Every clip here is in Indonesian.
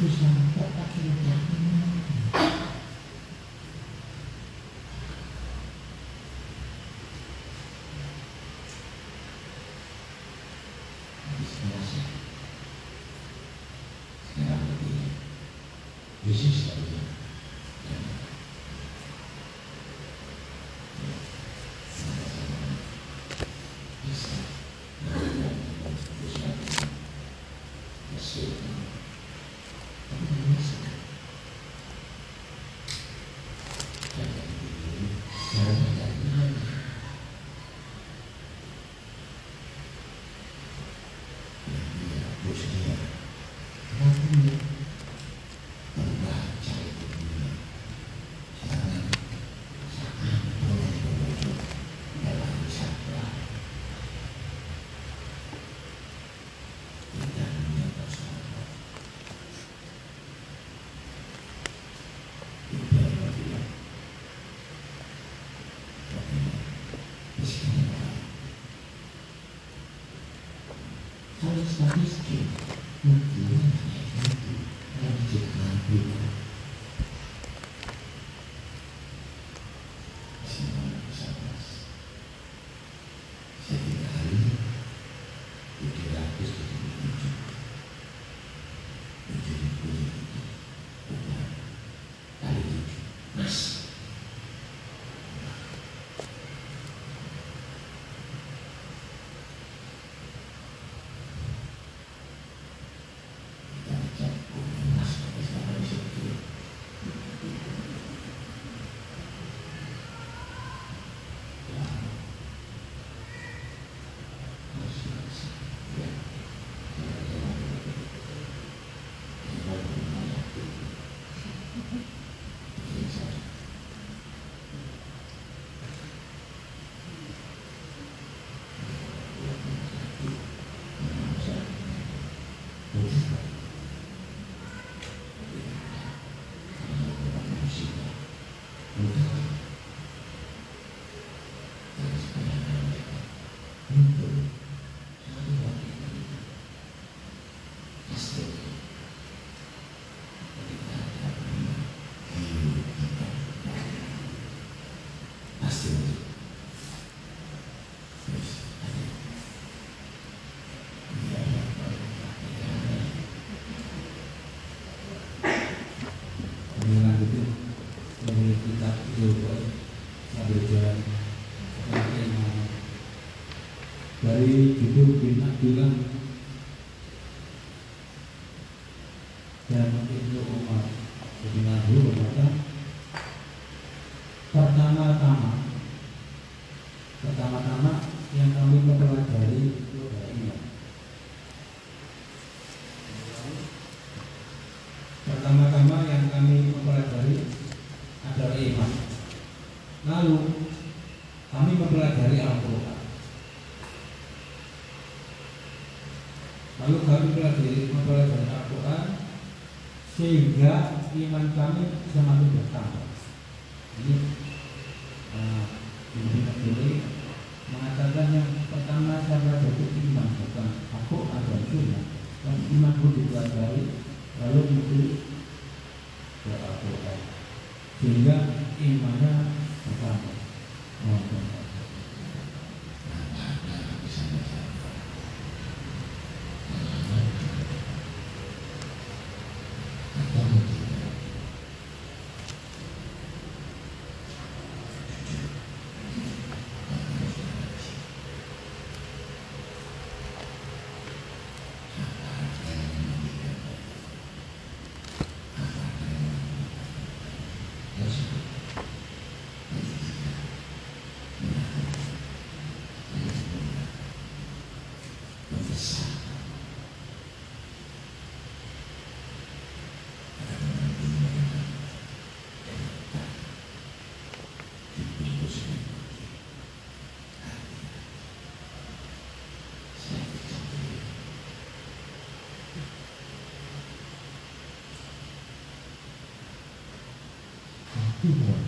do tempo. somos quem? cultura sehingga iman kami semakin bertambah. Jadi eh, uh, ini mengatakan yang pertama saya bentuk iman bukan aku ada iman, dan iman pun dipelajari lalu itu doa doa sehingga imannya bertambah. Oh, Two more.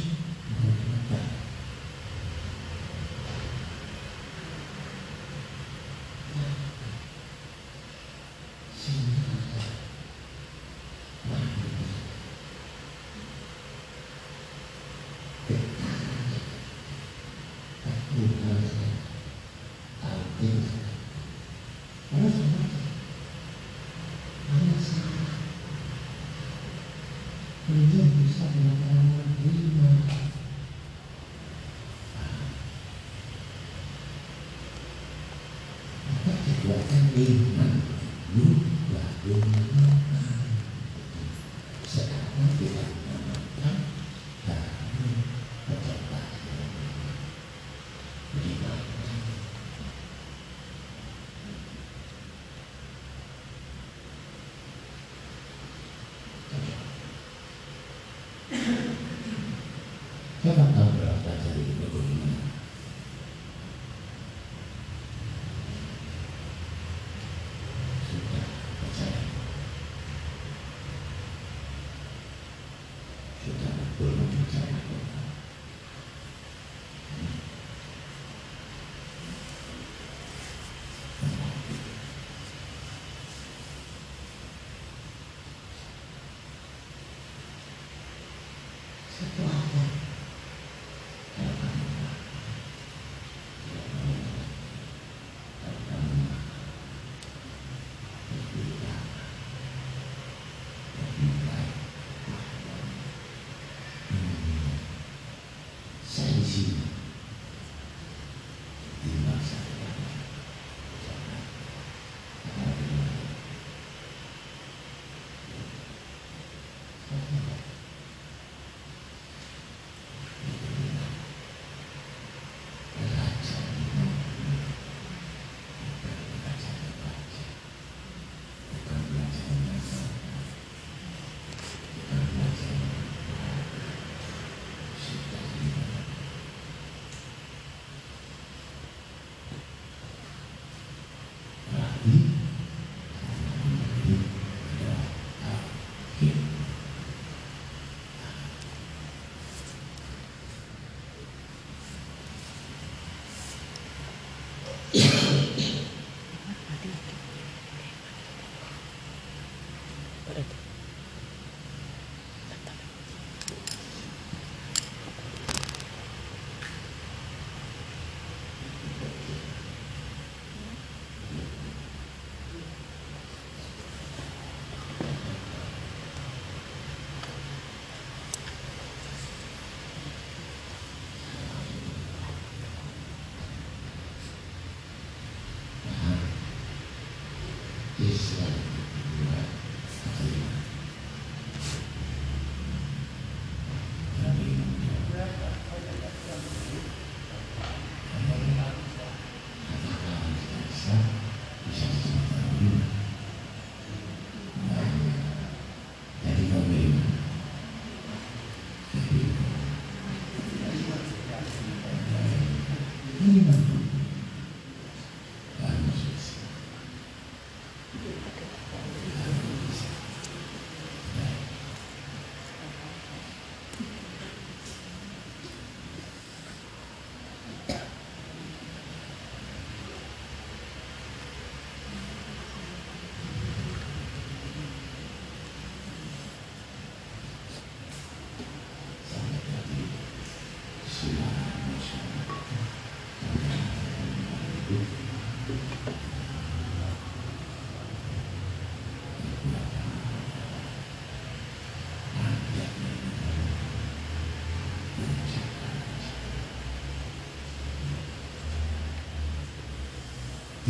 Amen.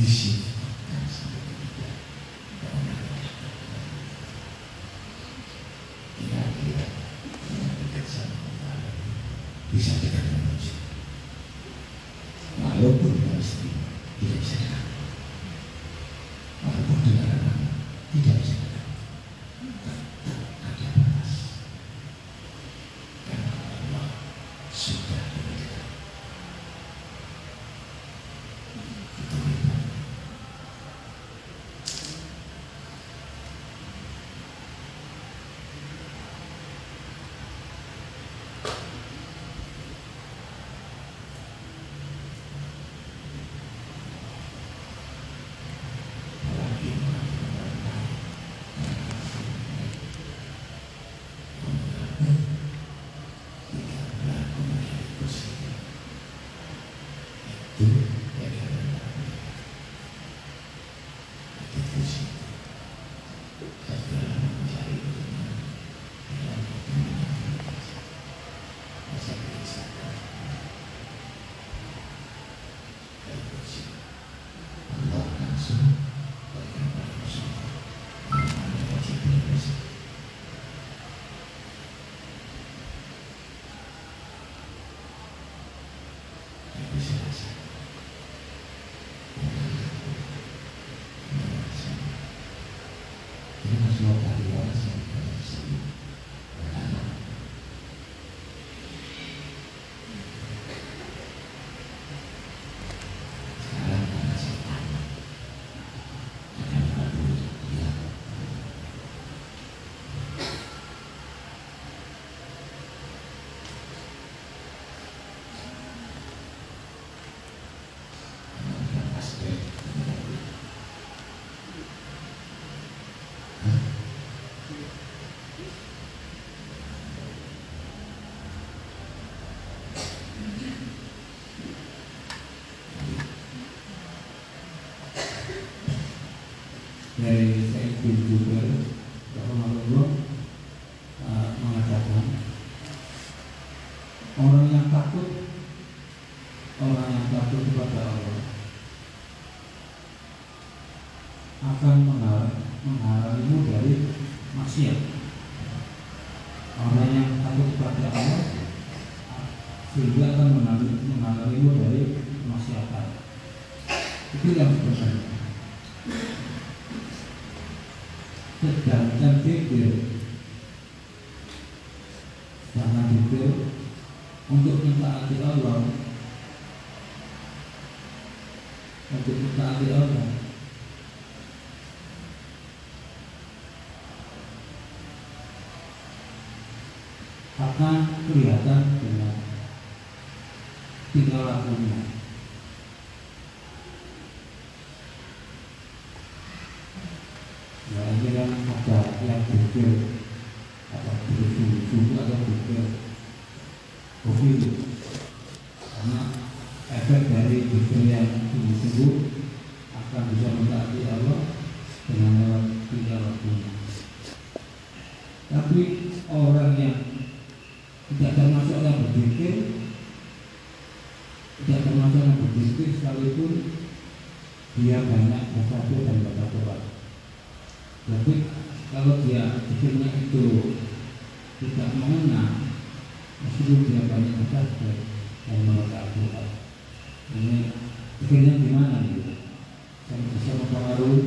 disimpan. Ya. bisa kita walaupun tidak bisa walaupun dengan anak tidak bisa tetap ada batas. Karena sudah kelihatan itu tidak banyak mencapai dan membaca Al-Quran ini akhirnya gimana gitu? Sama bisa mempengaruhi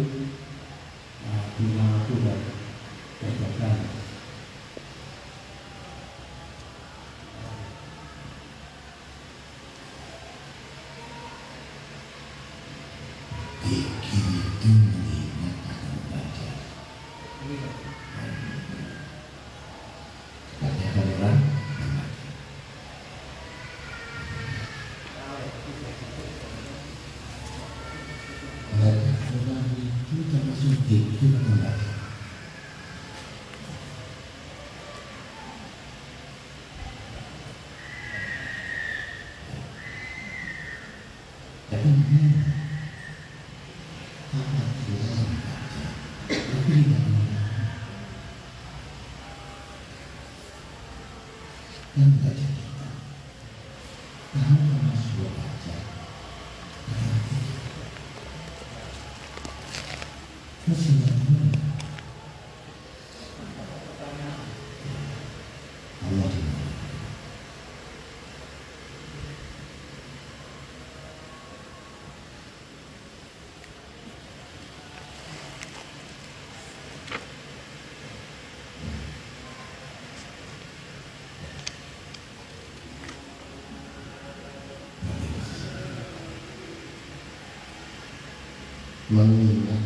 Madre.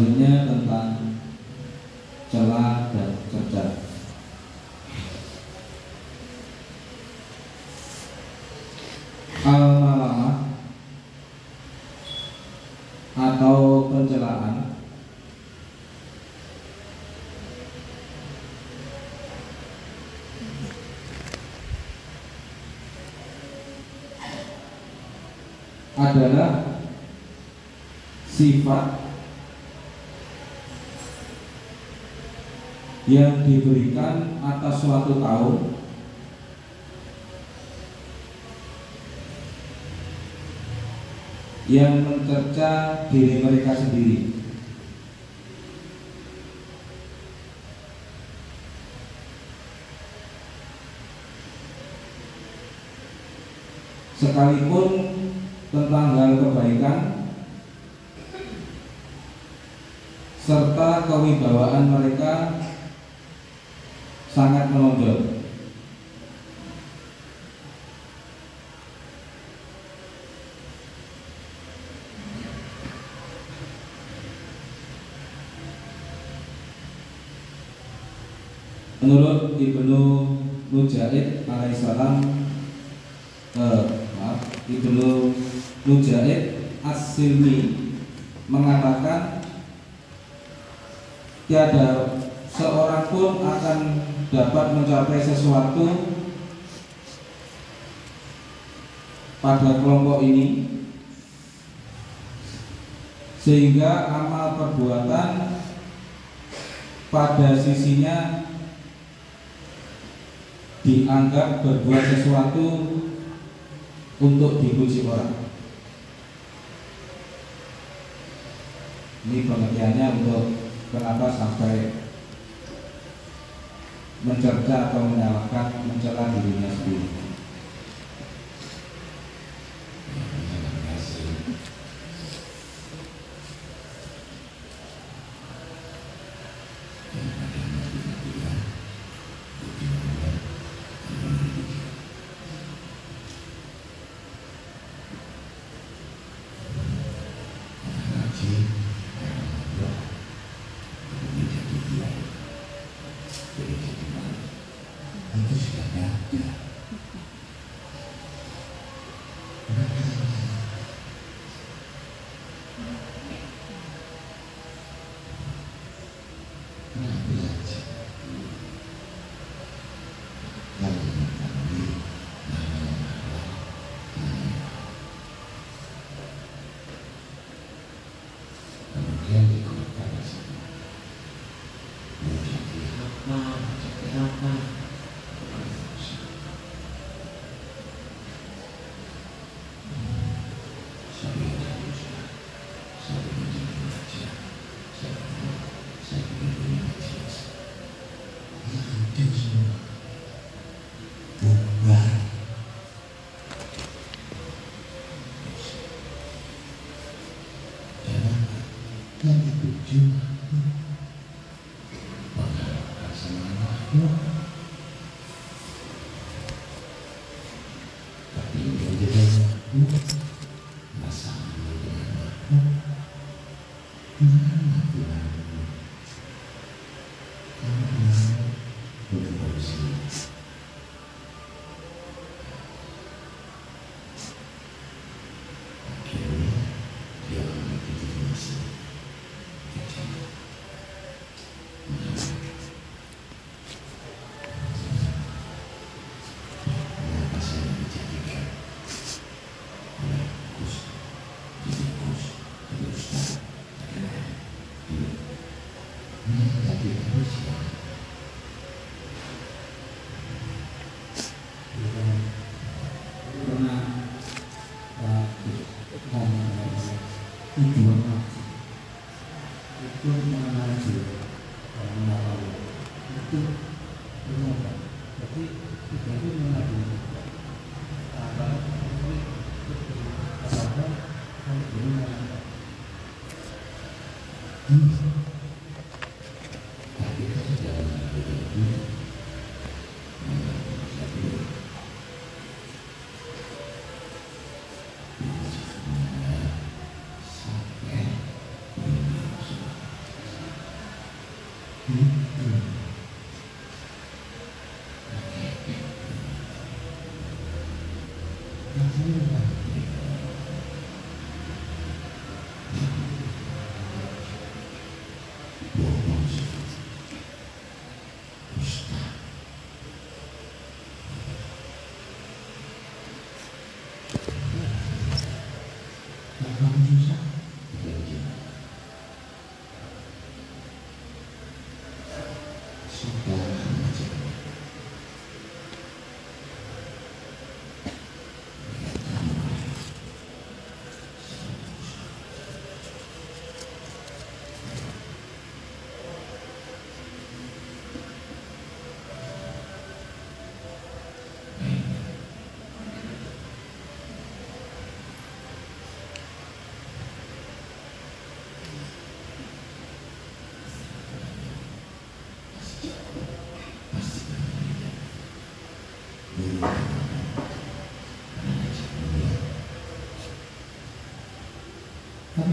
selanjutnya tentang celah dan cerdas. Al-Malamah atau pencelaan adalah sifat yang diberikan atas suatu kaum yang mencerca diri mereka sendiri. Sekalipun tentang hal kebaikan serta kewibawaan mereka sangat menonjol. Menurut Ibnu Mujahid alaihissalam eh, Ibnu Mujahid As-Silmi mengatakan tiada seorang pun akan dapat mencapai sesuatu pada kelompok ini sehingga amal perbuatan pada sisinya dianggap berbuat sesuatu untuk dipuji orang. Ini pengertiannya untuk kenapa sampai mencerca atau menyalahkan mencela dirinya sendiri. Itu sudah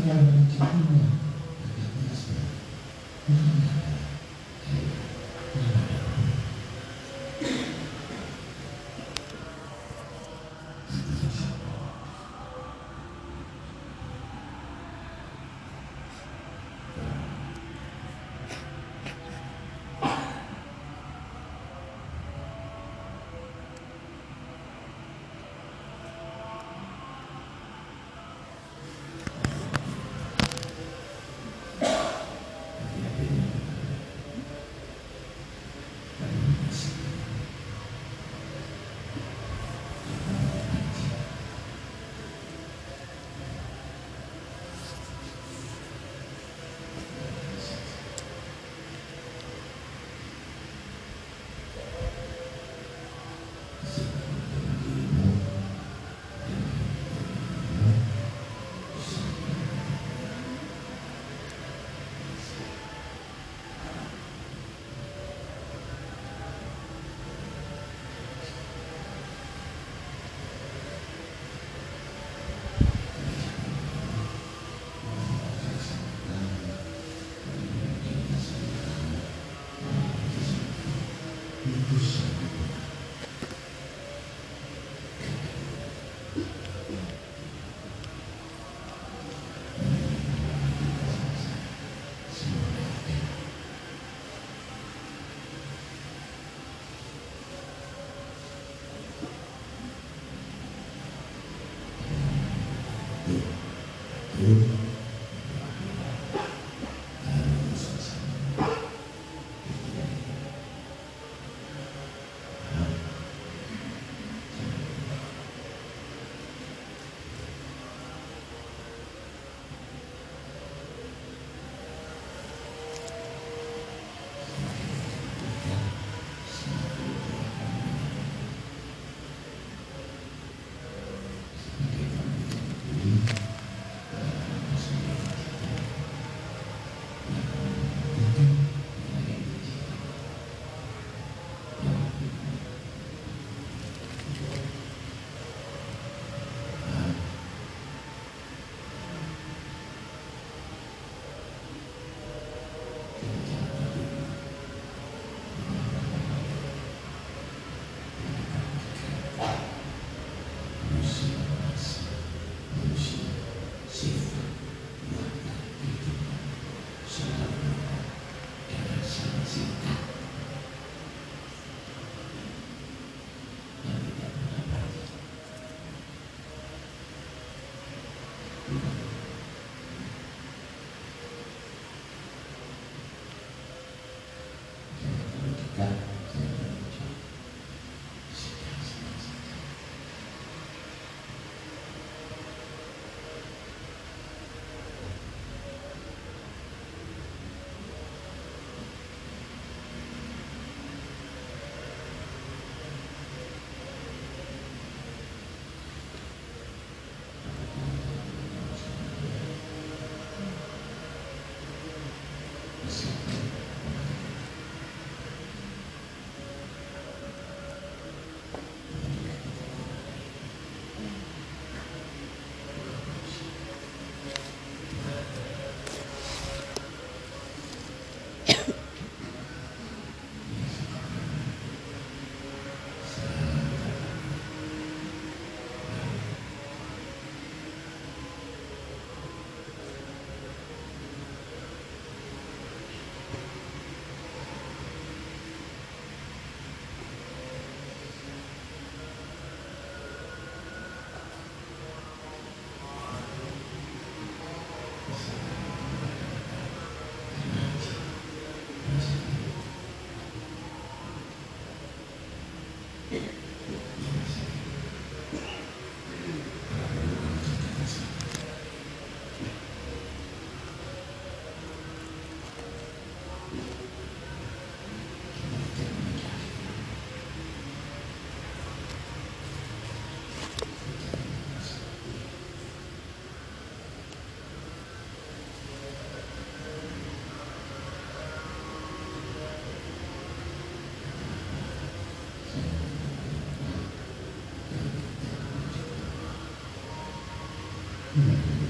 Gedanken, die Liebe.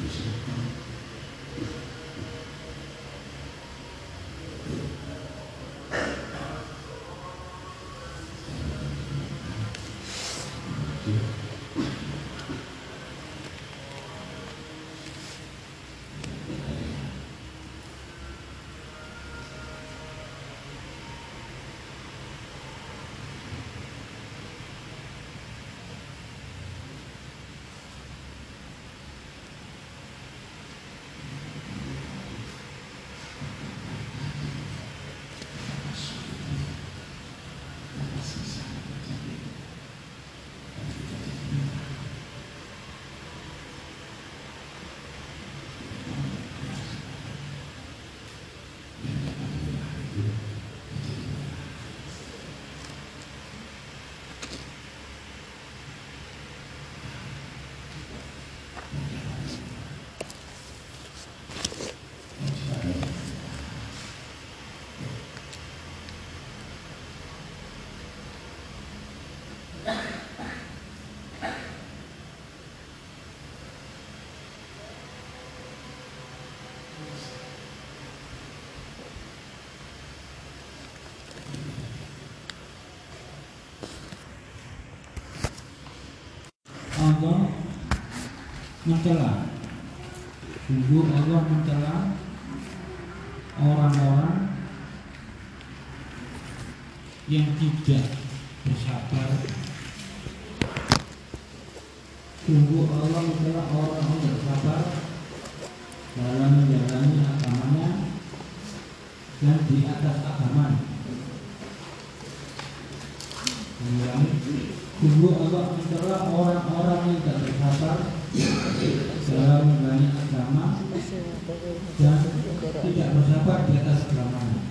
ですね。Allah mencela. Sungguh Allah mencela orang-orang yang tidak bersabar. Sungguh Allah mencela orang-orang yang bersabar dalam menjalani agamanya dan di atas agamanya Mengulangi, sungguh Allah mencela orang-orang yang bersabar dalam menjalani agama dan tidak bersabar di atas agamanya.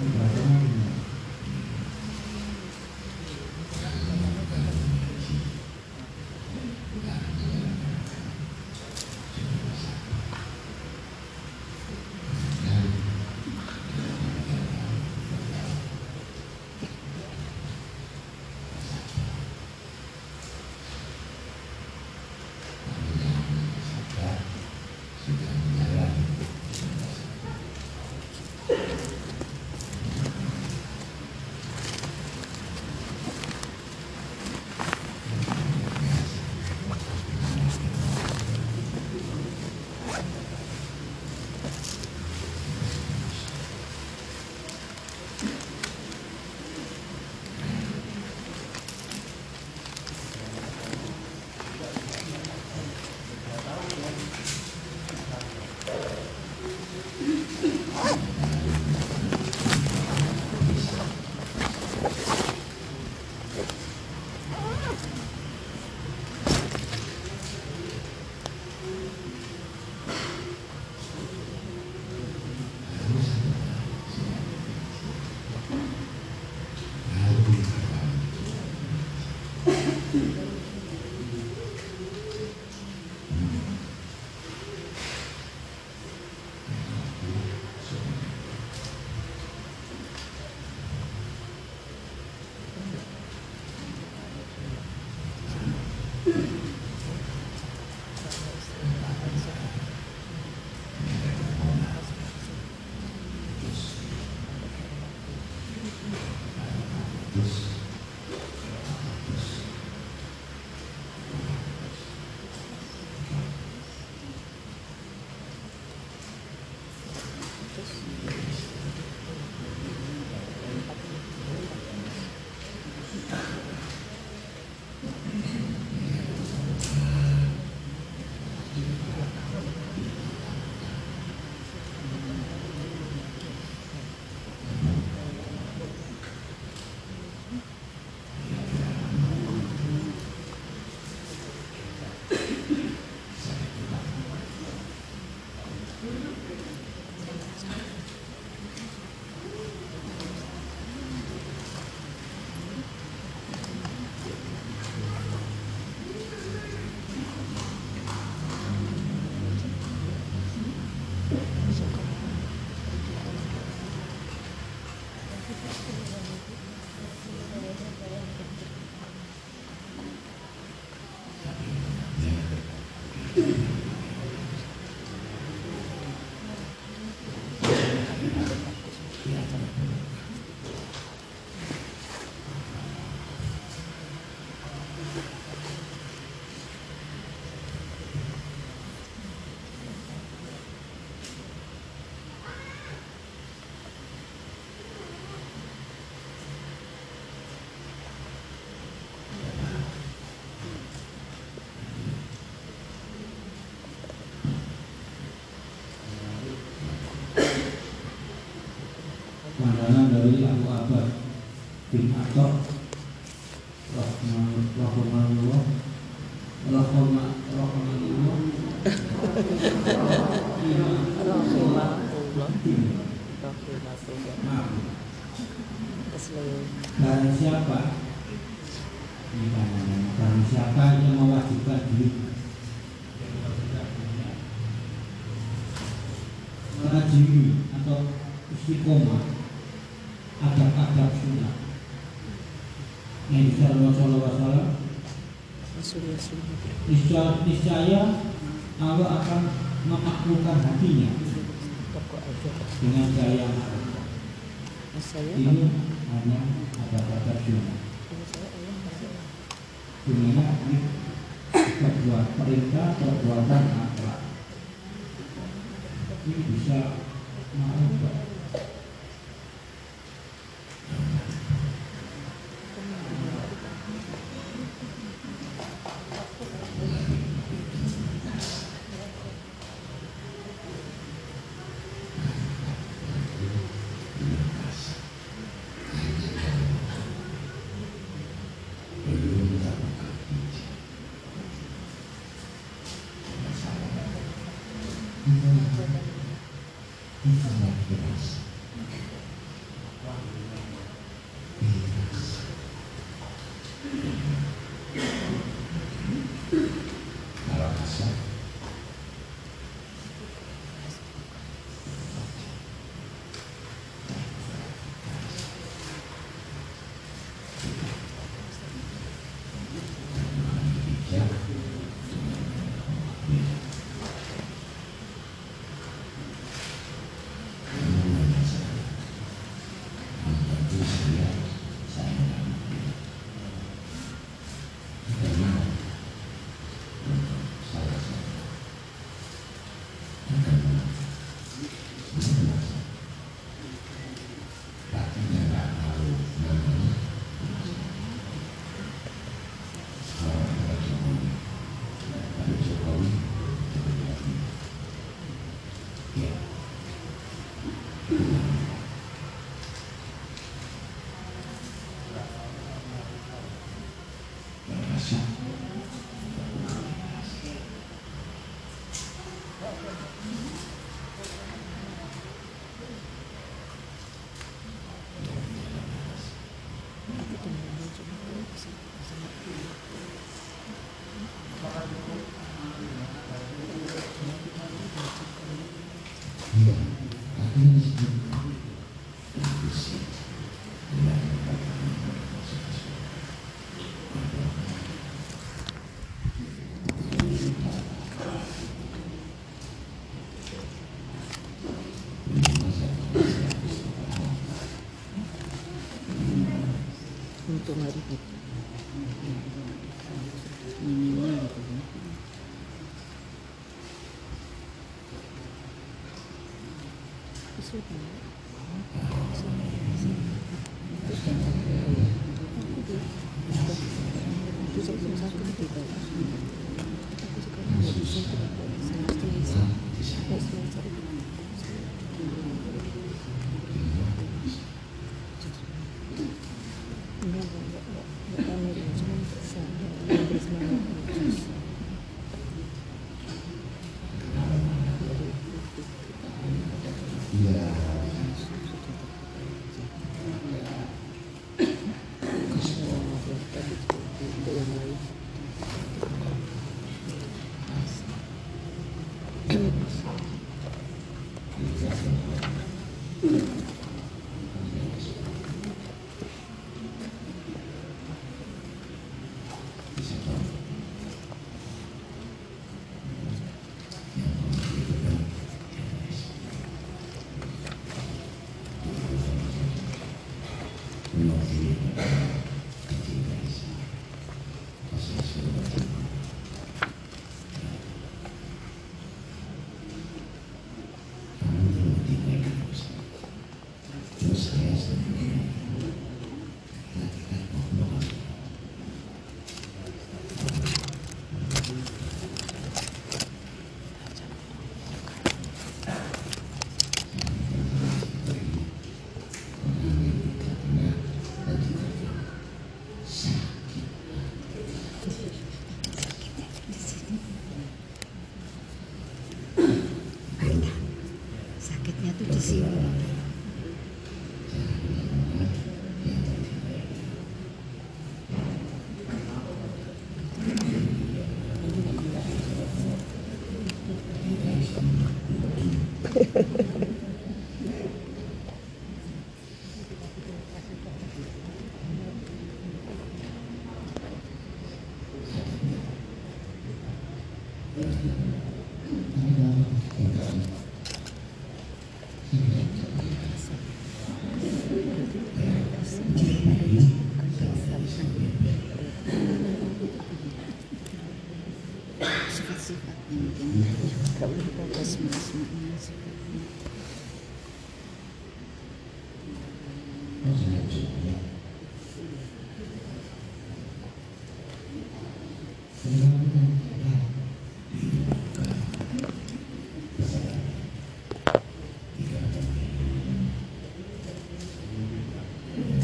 Ini ya tapi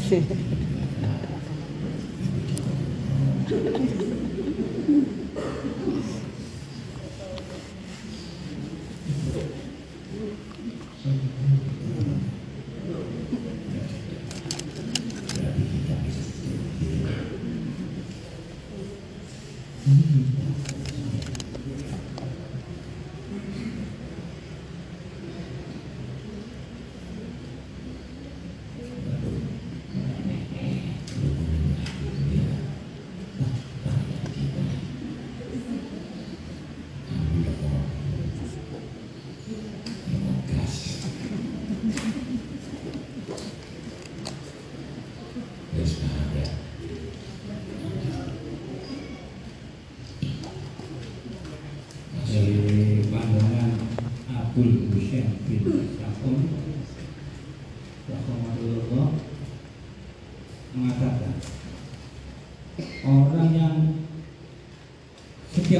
し。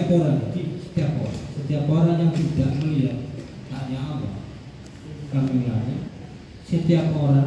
setiap orang, setiap orang, setiap orang yang tidak melihat hanya Allah. Kami lihat Setiap orang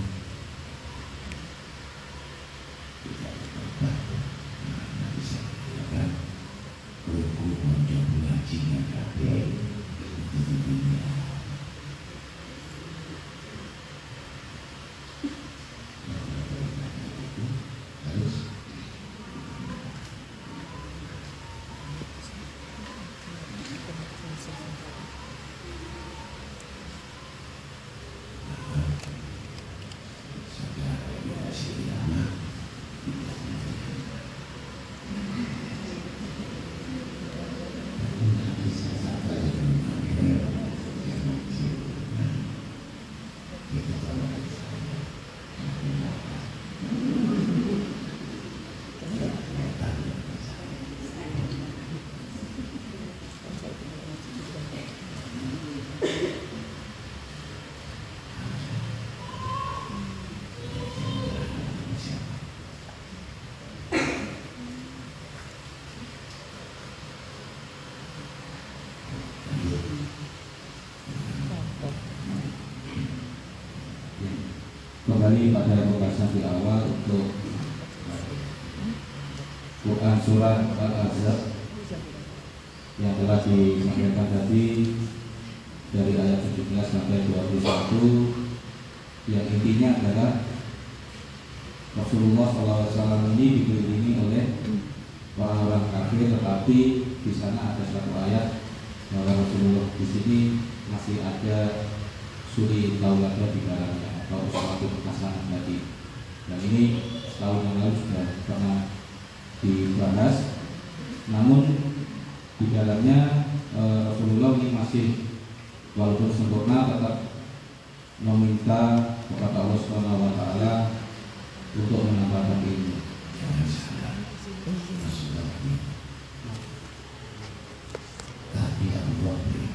kembali pada pembahasan di awal untuk Quran surat Al-Ahzab yang telah disampaikan tadi dari ayat 17 sampai 21 yang intinya adalah Rasulullah SAW ini dikelilingi oleh orang-orang kafir tetapi di sana ada satu ayat bahwa Rasulullah di sini masih ada suri laulada di dalamnya suatu hasanah tadi dan ini setahun yang lalu sudah pernah dibahas. Namun di dalamnya e, Rasulullah ini masih walaupun sempurna tetap meminta kepada Allah Subhanahu wa taala untuk menambahkan ilmu. Tapi Allah